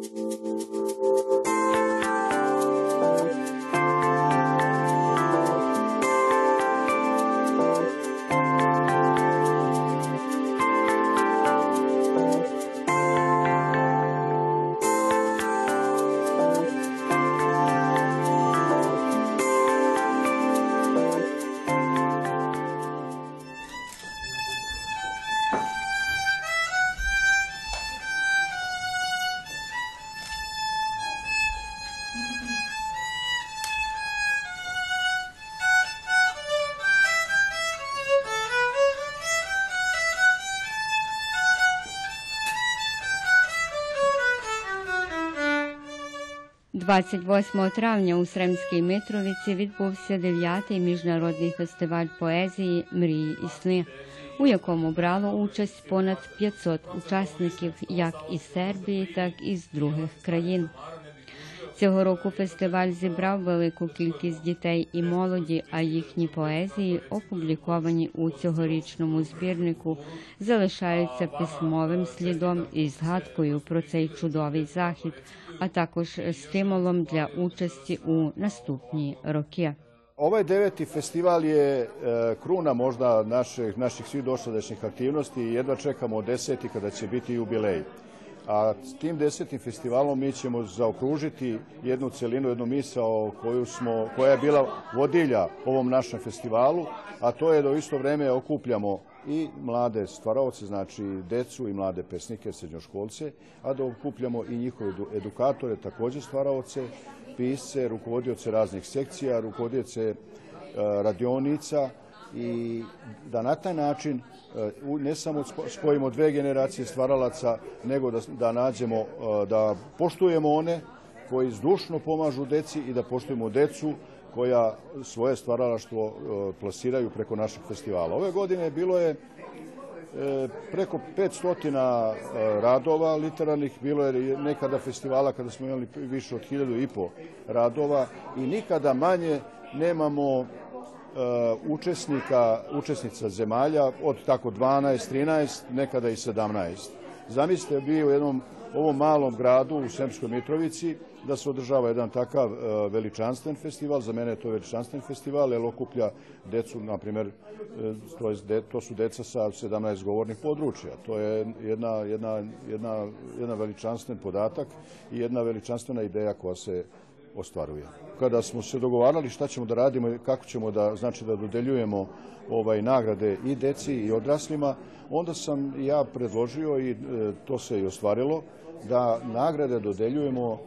Música 28 травня у Сремській Митровиці відбувся 9-й міжнародний фестиваль поезії Мрії і сни, у якому брало участь понад 500 учасників як із Сербії, так і з других країн. Цього року фестиваль зібрав велику кількість дітей і молоді, а їхні поезії, опубліковані у цьогорічному збірнику, залишаються письмовим слідом і згадкою про цей чудовий захід, а також стимулом для участі у наступні роки. Ovaj deveti festival je kruna možda naših, naših svih dosadašnjih aktivnosti i jedva čekamo deseti kada će biti jubilej. A s tim desetim festivalom mi ćemo zaokružiti jednu celinu, jednu misao koju smo, koja je bila vodilja ovom našem festivalu, a to je da u isto vreme okupljamo i mlade stvaraoce, znači decu i mlade pesnike, srednjoškolce, a da okupljamo i njihove edu- edukatore, takođe stvaraoce, pisce, rukovodioce raznih sekcija, rukovodioce e, radionica i da na taj način e, ne samo spo- spojimo dve generacije stvaralaca, nego da, da nađemo, e, da poštujemo one koji zdušno pomažu deci i da poštujemo decu koja svoje stvaralaštvo e, plasiraju preko našeg festivala. Ove godine bilo je preko 500 e, radova literarnih, bilo je nekada festivala kada smo imali više od hiljadu i po radova i nikada manje nemamo učesnika, učesnica zemalja od tako 12, 13, nekada i 17. Zamislite bio u jednom ovom malom gradu u Sremskoj Mitrovici da se održava jedan takav e, veličanstven festival. Za mene je to veličanstven festival, jer okuplja decu, na primjer, de- to su deca sa 17 govornih područja. To je jedna, jedna, jedna, jedna veličanstven podatak i jedna veličanstvena ideja koja se ostvaruje. Kada smo se dogovarali šta ćemo da radimo i kako ćemo da, znači da dodeljujemo ovaj nagrade i deci i odraslima, onda sam ja predložio i e, to se i ostvarilo da nagrade dodeljujemo e,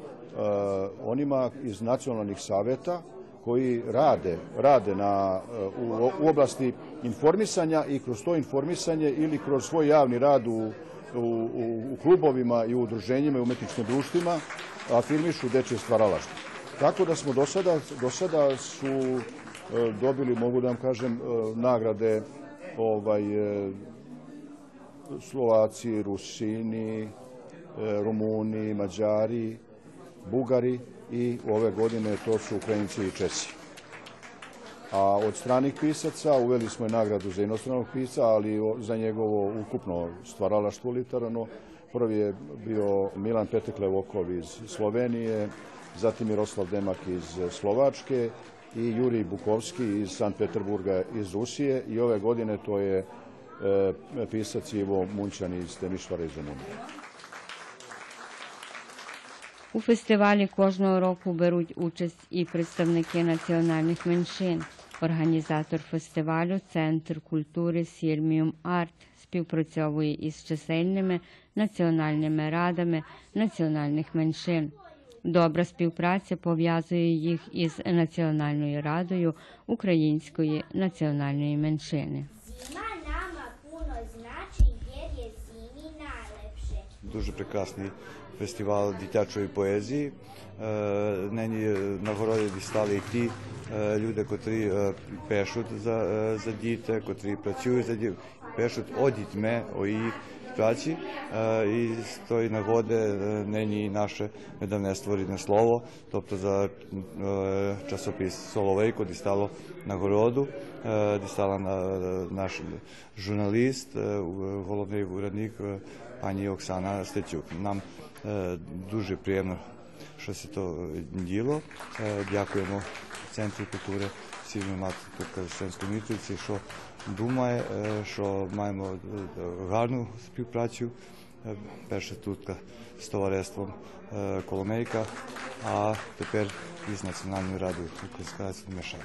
onima iz nacionalnih saveta koji rade, rade na, e, u, u oblasti informisanja i kroz to informisanje ili kroz svoj javni rad u, u, u, klubovima i u udruženjima i umetničkim društvima afirmišu dečje stvaralaštvo. Tako da smo do sada, do sada su e, dobili, mogu da vam kažem, e, nagrade ovaj, e, Slovaci, Rusini, Rumuni, Mađari, Bugari i ove godine to su Ukrajinci i Česi. A od stranih pisaca uveli smo i nagradu za inostranog pisca, ali za njegovo ukupno stvaralaštvo literarno. Prvi je bio Milan Peteklevokov iz Slovenije, zatim Miroslav Demak iz Slovačke i Jurij Bukovski iz Sankt Peterburga iz Rusije i ove godine to je e, pisac Ivo Munčan iz Temišvara iz Rumunije. У фестивалі кожного року беруть участь і представники національних меншин. Організатор фестивалю Центр культури Сірміум Арт співпрацьовує із чисельними національними радами національних меншин. Добра співпраця пов'язує їх із Національною радою української національної меншини. Дуже прекрасний фестивал дитячої поезії. Е, Нині нагороди дістали ті е, люди, котрі е, пишуть за, за діти, котрі працюють за діти, пишуть о дітьми, о їх kraći i stoji na gode meni i naše da ne stvori na slovo, тобто за časopis Соловейко, де стало нагороду, де стала наш журналіст, головний урадник пані Оксана Стецюк. Нам дуже приємно, що це то діло. Дякуємо Центру культури Сільної Матки Костянської Мітриці, що думає, е, що маємо е, гарну співпрацю. Е, Перше тут з товариством Коломейка, а тепер із Національною радою Української Мешань.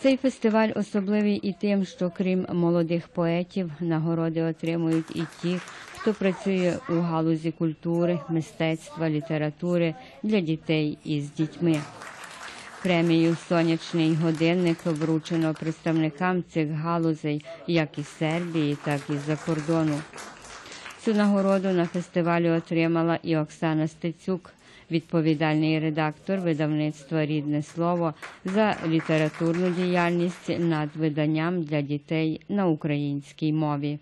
Цей фестиваль особливий і тим, що крім молодих поетів, нагороди отримують і ті, хто працює у галузі культури, мистецтва, літератури для дітей із дітьми. Премію Сонячний годинник вручено представникам цих галузей як із Сербії, так і з-за кордону. Цю нагороду на фестивалі отримала і Оксана Стецюк, відповідальний редактор видавництва Рідне слово за літературну діяльність над виданням для дітей на українській мові.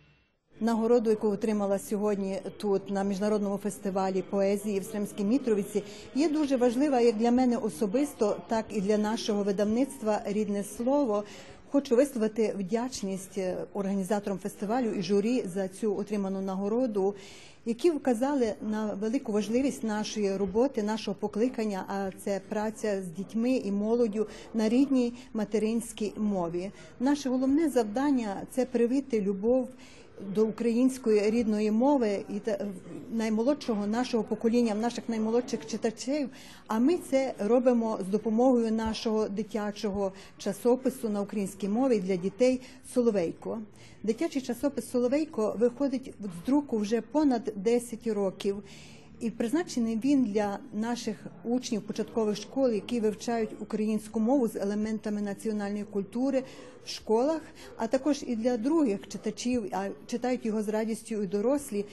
Нагороду, яку отримала сьогодні тут на міжнародному фестивалі поезії в Сремській Мітровиці, є дуже важлива як для мене особисто, так і для нашого видавництва Рідне слово. Хочу висловити вдячність е, організаторам фестивалю і журі за цю отриману нагороду, які вказали на велику важливість нашої роботи, нашого покликання. А це праця з дітьми і молоддю на рідній материнській мові. Наше головне завдання це привити любов до української рідної мови і наймолодшого нашого покоління, наших наймолодших читачів. А ми це робимо з допомогою нашого дитячого часопису на українській мові для дітей Соловейко. Дитячий часопис Соловейко виходить з друку вже понад 10 років. І призначений він для наших учнів початкових школ, які вивчають українську мову з елементами національної культури в школах, а також і для других читачів, а читають його з радістю і дорослі,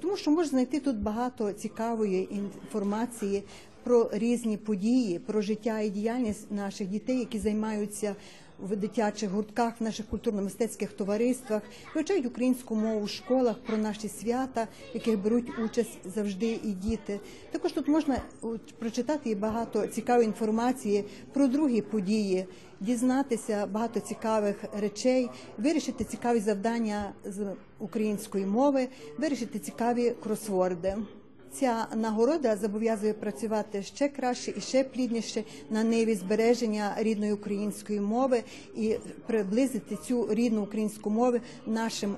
тому що можна знайти тут багато цікавої інформації про різні події, про життя і діяльність наших дітей, які займаються в дитячих гуртках, в наших культурно-мистецьких товариствах, вивчають українську мову в школах про наші свята, в яких беруть участь завжди і діти. Також тут можна прочитати багато цікавої інформації про другі події, дізнатися багато цікавих речей, вирішити цікаві завдання з української мови, вирішити цікаві кросворди. Ця нагорода зобов'язує працювати ще краще і ще плідніше на ниві збереження рідної української мови і приблизити цю рідну українську мову нашим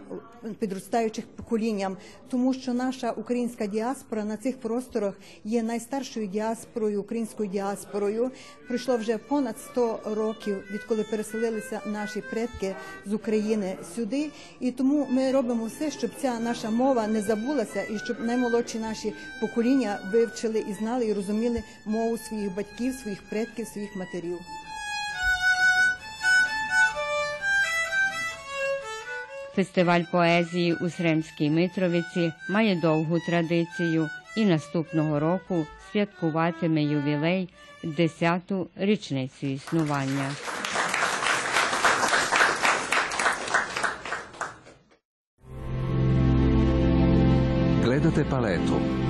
підростаючим поколінням, тому що наша українська діаспора на цих просторах є найстаршою діаспорою, українською діаспорою. Пройшло вже понад 100 років, відколи переселилися наші предки з України сюди, і тому ми робимо все, щоб ця наша мова не забулася, і щоб наймолодші наші покоління вивчили і знали і розуміли мову своїх батьків, своїх предків, своїх матерів. Фестиваль поезії у Сремській Митровиці має довгу традицію і наступного року святкуватиме ювілей 10-ту річницю існування. Gledate paletu.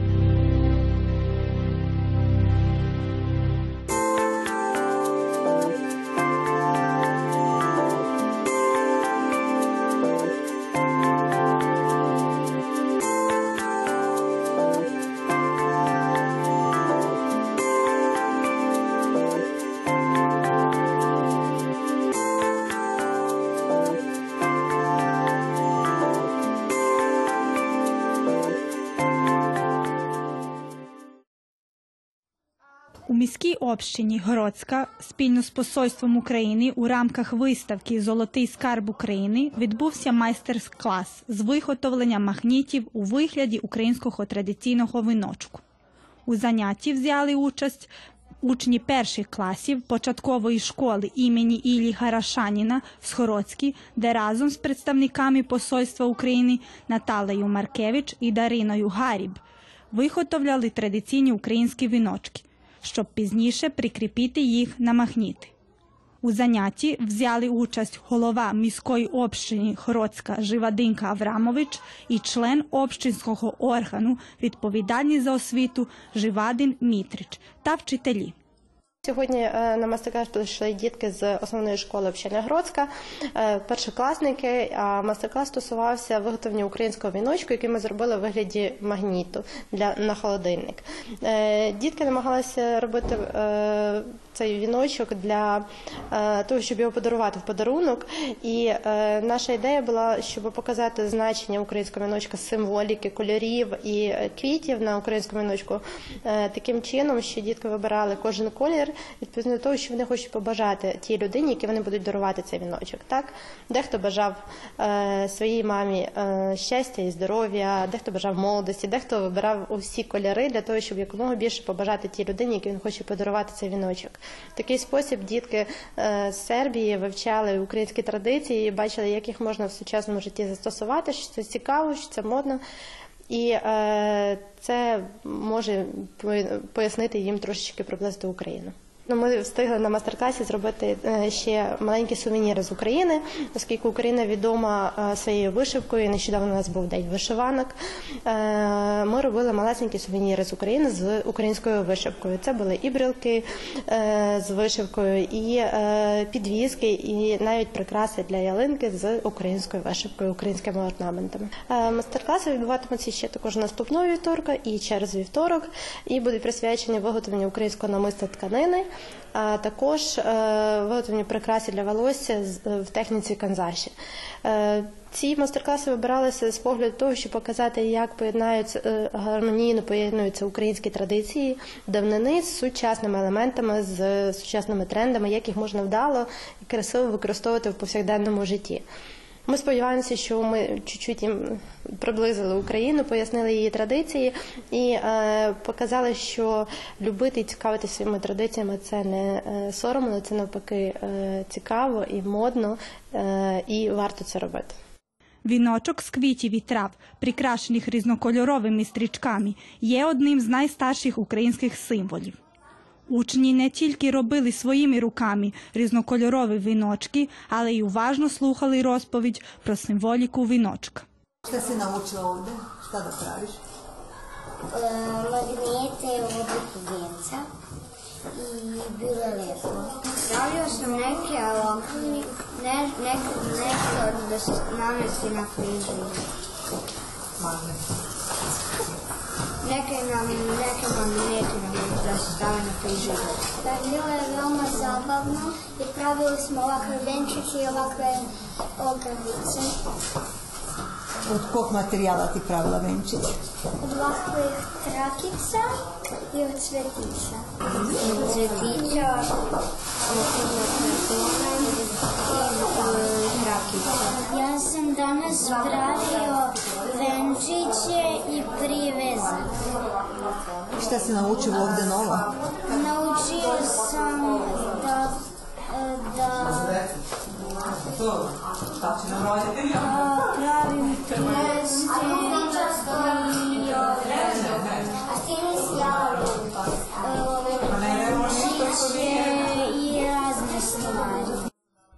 Міській общині Городська спільно з посольством України у рамках виставки Золотий скарб України відбувся майстер-клас з виготовлення магнітів у вигляді українського традиційного віночку. У занятті взяли участь учні перших класів початкової школи імені Іллі Гарашаніна з Хородській, де разом з представниками посольства України Наталею Маркевич і Дариною Гаріб виготовляли традиційні українські віночки, щоб пізніше прикріпити їх на магніти. У занятті взяли участь голова міської общини Хороцька Живадинка Аврамович і член общинського органу, відповідальний за освіту Живадин Мітрич та вчителі. Сьогодні е, на мастер-клас прийшли дітки з основної школи общення Гродська, е, першокласники. А мастер-клас стосувався виготовлення українського віночку, який ми зробили в вигляді магніту для на холодильник. Е, Дітки намагалися робити цей віночок для того, щоб його подарувати в подарунок. І наша ідея була, щоб показати значення українського віночка, символіки, кольорів і квітів на українському віночку таким чином, що дітки вибирали кожен колір відповідно до того, що вони хочуть побажати тій людині, які вони будуть дарувати цей віночок. Так, дехто бажав е, своїй мамі е, щастя і здоров'я, дехто бажав молодості, дехто вибирав усі кольори для того, щоб якомога більше побажати тій людині, якій він хоче подарувати цей віночок. В такий спосіб дітки е, з Сербії вивчали українські традиції і бачили, як їх можна в сучасному житті застосувати, що це цікаво, що це модно. І е, це може пояснити їм трошечки приблизити Україну. Ну, ми встигли на мастер-класі зробити е, ще маленькі сувеніри з України, оскільки Україна відома е, своєю вишивкою. Нещодавно у нас був день вишиванок. Е, Ми робили малесенькі сувеніри з України з українською вишивкою. Це були і брілки з вишивкою, і підвіски, і навіть прикраси для ялинки з українською вишивкою, українськими орнаментами. Мастер-класи відбуватимуться ще також наступного вівторка і через вівторок, і будуть присвячені виготовленню українського намиста тканини, також е, прикраси для волосся е, в техніці канзаші. Е, Ці мастер-класи вибиралися з погляду того, щоб показати, як поєднаються гармонійно поєднуються українські традиції давнини з сучасними елементами, з сучасними трендами, як їх можна вдало і красиво використовувати в повсякденному житті. Ми сподіваємося, що ми чуть-чуть їм приблизили Україну, пояснили її традиції і е, показали, що любити і цікавитися своїми традиціями це не е, соромно, це навпаки е, цікаво і модно, е, і варто це робити. Віночок з квітів і трав, прикрашених різнокольоровими стрічками, є одним з найстарших українських символів. Учні не тільки робили своїми руками різнокольорові віночки, але й уважно слухали розповідь про символіку віночка. Šta si naučila ovde? Šta da praviš? E, magnete u obliku vjenca i bilo je lepo. Pravio sam neke, ali ne, neke, neke da se namesti na frižider. Neke nam, neke magnete nam da se stave na frižider. Da, bilo je veoma zabavno i pravili smo ovakve venčiće i ovakve ogrlice. Od kog materijala ti pravila venčić? Od ovakvih trakica i od cvetića. Od cvetića, i trakica. Ja sam danas pravio venčiće i privezak. Šta si naučila ovde novo? Naučio sam da da a, pravim pljeske i i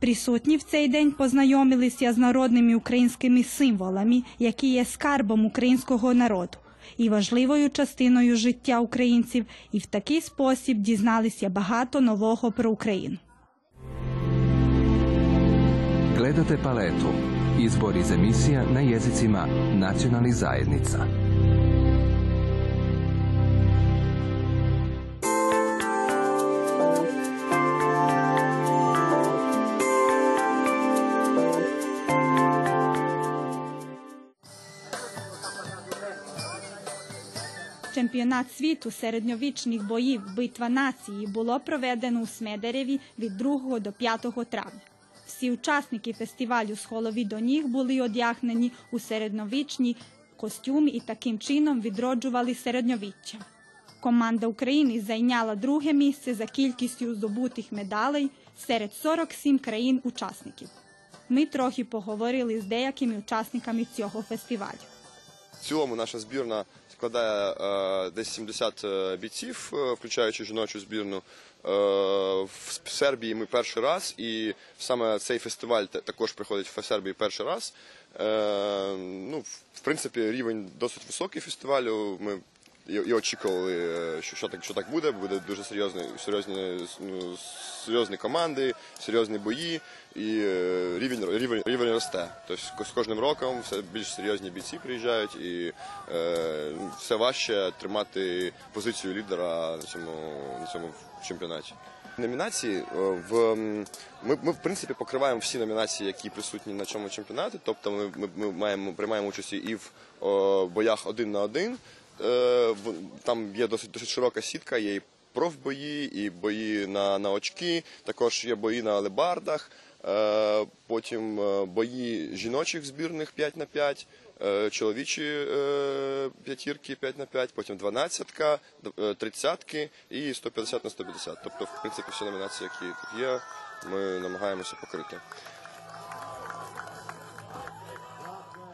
Присутні в цей день познайомилися з народними українськими символами, які є скарбом українського народу і важливою частиною життя українців, і в такий спосіб дізналися багато нового про Україну. Gledate paletu. Izbor iz emisija na jezicima nacionalnih zajednica. Чемпіонат світу середньовічних боїв Битва нації було проведено у Смедереві від 2 до 5 травня. Всі учасники фестивалю з голови до ніг були одягнені у середньовічні костюми і таким чином відроджували середньовіччя. Команда України зайняла друге місце за кількістю здобутих медалей серед 47 країн-учасників. Ми трохи поговорили з деякими учасниками цього фестивалю. В цілому наша збірна складає е, десь 70 е, бійців, е, включаючи жіночу збірну. В Сербії ми перший раз, і саме цей фестиваль та- також приходить в Сербії перший раз. Ну, в принципі, рівень досить високий фестивалю. Ми і, очікували, е, що, що так що так буде. Буде дуже серйозні, серйозні, ну, серйозні команди, серйозні бої, і е, рівень рівень рівень росте. Тобто з кожним роком все більш серйозні бійці приїжджають, і е, все важче тримати позицію лідера на цьому на цьому чемпіонаті. Номінації е, в ми, ми в принципі покриваємо всі номінації, які присутні на цьому чемпіонаті. Тобто ми, ми, ми маємо приймаємо участь і в о, боях один на один. Е, Там є досить досить широка сітка, є і профбої, і бої на, на очки, також є бої на алебардах, е, потім е, бої жіночих збірних 5 на 5 е, чоловічі п'ятірки 5 на 5, потім 12, тридцятки і 150 на 150. Тобто, в принципі, всі номінації, які тут є, ми намагаємося покрити.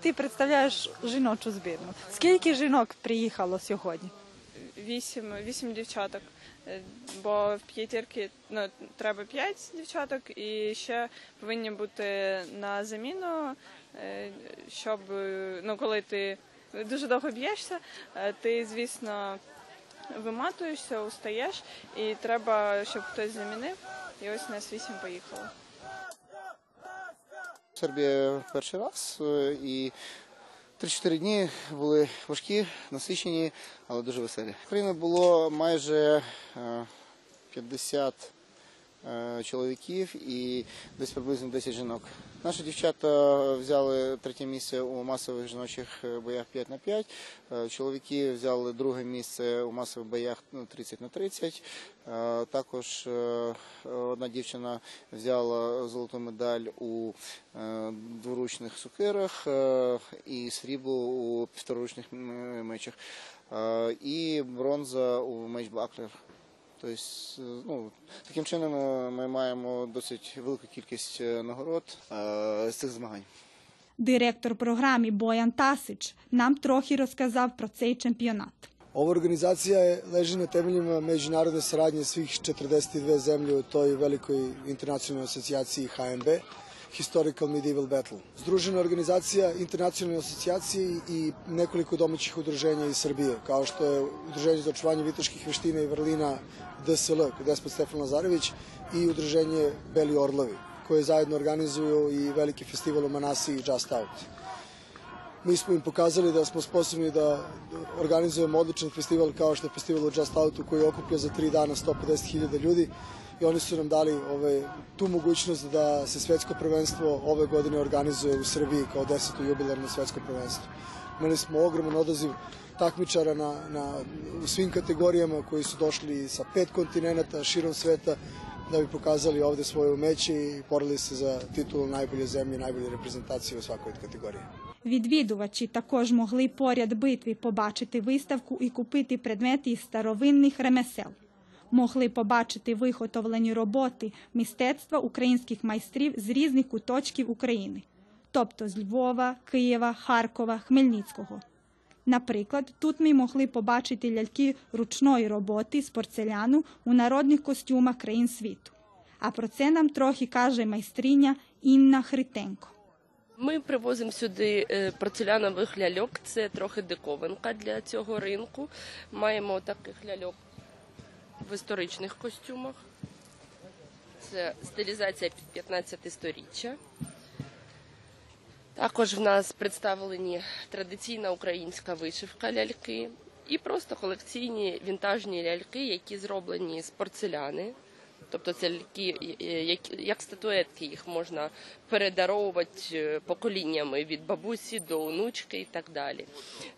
Ти представляєш жіночу збірну. Скільки жінок приїхало сьогодні? вісім, вісім дівчаток. Е, Бо в п'ятірки ну, треба п'ять дівчаток, і ще повинні бути на заміну, е, щоб е, ну, коли ти дуже довго б'єшся, ти, звісно, виматуєшся, устаєш, і треба, щоб хтось замінив. І ось нас вісім поїхало. Сербія перший раз е, і 3-4 дні були важкі, насичені, але дуже веселі. України було майже е, 50 е, чоловіків і десь приблизно 10 жінок. Наші дівчата взяли третє місце у масових жіночих е, боях 5 на 5. Е, Чоловіки взяли друге місце у масових боях ну, 30 на 30. Е, Також одна дівчина взяла золоту медаль у дворучних сукирах і срібло у півтораручних мечах. І бронза у меч Баклер. Тобто, е, ну, таким чином е, ми маємо досить велику кількість е, нагород з цих змагань. Директор програми Боян Тасич нам трохи розказав про цей чемпіонат. Ova organizacija je, leži na temeljima međunarodne saradnje svih 42 zemlje u toj velikoj internacionalnoj asocijaciji HMB, Historical Medieval Battle. Združena organizacija internacionalne asocijacije i nekoliko domaćih udruženja iz Srbije, kao što je Udruženje za očuvanje viteških veština i vrlina DSL, Despot Stefan Lazarević, i Udruženje Beli Orlovi, koje zajedno organizuju i veliki festival u Manasi i Just Out. Mi smo im pokazali da smo sposobni da organizujemo odličan festival kao što je festival u Just Outu koji okuplja za tri dana 150.000 ljudi i oni su nam dali ove, tu mogućnost da se svetsko prvenstvo ove godine organizuje u Srbiji kao deseto jubilarno svetsko prvenstvo. Imali smo ogroman odaziv takmičara na, na, u svim kategorijama koji su došli sa pet kontinenta širom sveta da bi pokazali ovde svoje umeće i borili se za titulu najbolje zemlje, najbolje reprezentacije u svakoj od kategorije. Відвідувачі також могли поряд битві побачити виставку і купити предмети із старовинних ремесел. Могли побачити виготовлені роботи мистецтва українських майстрів з різних куточків України, тобто з Львова, Києва, Харкова, Хмельницького. Наприклад, тут ми могли побачити ляльки ручної роботи з порцеляну у народних костюмах країн світу. А про це нам трохи каже майстриня Інна Хритенко. Ми привозимо сюди е, порцелянових ляльок. Це трохи диковинка для цього ринку. Маємо таких ляльок в історичних костюмах. Це стилізація під 15 сторіччя. Також в нас представлені традиційна українська вишивка ляльки і просто колекційні вінтажні ляльки, які зроблені з порцеляни. Тобто це ліки, як, статуетки, їх можна передаровувати е, поколіннями від бабусі до онучки і так далі.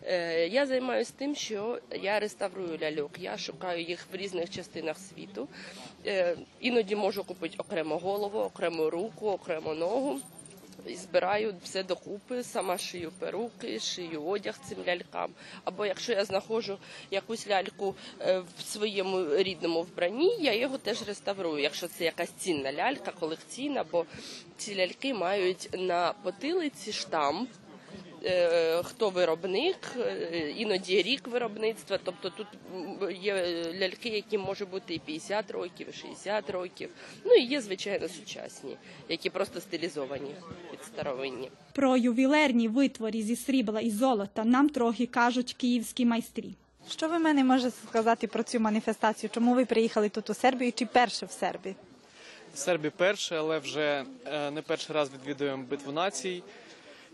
Е, Я займаюся тим, що я реставрую ляльок, я шукаю їх в різних частинах світу. Е, Іноді можу купити окремо голову, окрему руку, окремо ногу. І збираю все докупи, сама шию перуки, шию одяг цим лялькам. Або якщо я знаходжу якусь ляльку е, в своєму рідному вбранні, я його теж реставрую. Якщо це якась цінна лялька, колекційна, бо ці ляльки мають на потилиці штамп. Е, Хто виробник, е, іноді рік виробництва. Тобто тут є ляльки, які можуть бути і 50 років, і 60 років. Ну і є, звичайно, сучасні, які просто стилізовані під старовинні. Про ювілерні витвори зі срібла і золота нам трохи кажуть київські майстрі. Що ви мене можете сказати про цю маніфестацію? Чому ви приїхали тут у Сербію чи перше в Сербії? В Сербії перше, але вже е, не перший раз відвідуємо битву націй.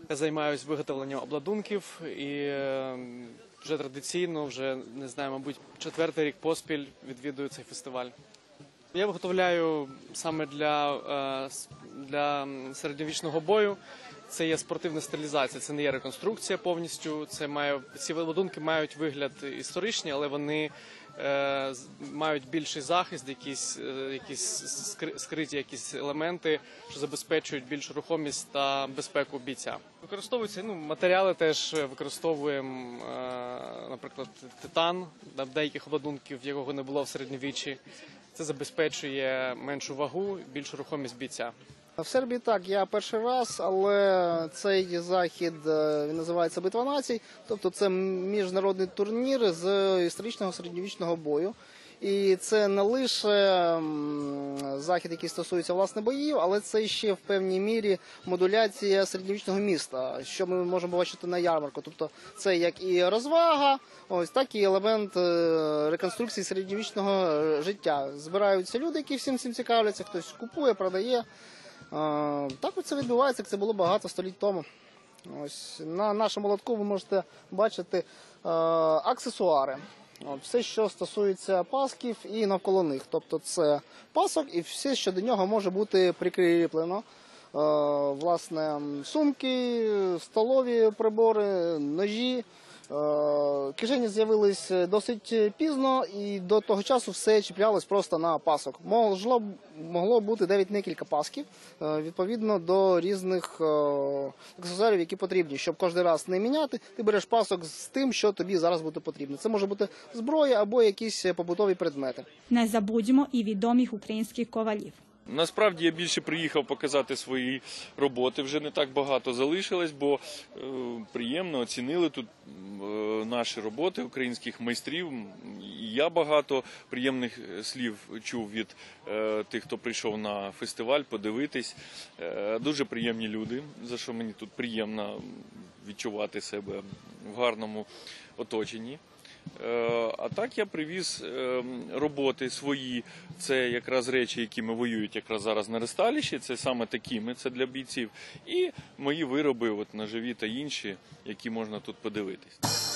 Я займаюся виготовленням обладунків і е, вже традиційно, вже не знаю, мабуть, четвертий рік поспіль відвідую цей фестиваль. Я виготовляю саме для, е, для середньовічного бою. Це є спортивна стилізація, це не є реконструкція повністю. Це має ці обладунки мають вигляд історичний, але вони мають більший захист, якісь, е, якісь скри- скриті якісь елементи, що забезпечують більшу рухомість та безпеку бійця. Використовуються ну, матеріали теж використовуємо, е, наприклад, титан деяких обладунків, якого не було в середньовіччі. Це забезпечує меншу вагу, більшу рухомість бійця. В Сербії так, я перший раз, але цей захід е, він називається Битва націй, тобто це міжнародний турнір з історичного середньовічного бою. І це не лише захід, який стосується власне боїв, але це ще в певній мірі модуляція середньовічного міста, що ми можемо бачити на ярмарку. Тобто це як і розвага, ось так і елемент е, реконструкції середньовічного е, життя. Збираються люди, які всім цим цікавляться, хтось купує, продає. Так це відбувається, як це було багато століть тому. На нашому лотку ви можете бачити аксесуари. Все, що стосується пасків і навколо них. Тобто це пасок і все, що до нього може бути прикріплено. Власне, сумки, столові прибори, ножі. Е, Кишені з'явились досить пізно, і до того часу все чіплялось просто на пасок. Могло, могло бути навіть декілька пасків е, відповідно до різних е, аксесуарів, які потрібні. Щоб кожен раз не міняти, ти береш пасок з тим, що тобі зараз буде потрібно. Це може бути зброя або якісь побутові предмети. Не забудьмо і відомих українських ковалів. Насправді я більше приїхав показати свої роботи. Вже не так багато залишилось, бо е, приємно оцінили тут е, наші роботи українських майстрів. Я багато приємних е, слів чув від е, тих, хто прийшов на фестиваль, подивитись. Е, дуже приємні люди, за що мені тут приємно відчувати себе в гарному оточенні. Е, А так я привіз е, роботи свої. Це якраз речі, якими воюють якраз зараз на ресталіші. Це саме такими, це для бійців. І мої вироби, от ножові та інші, які можна тут подивитись.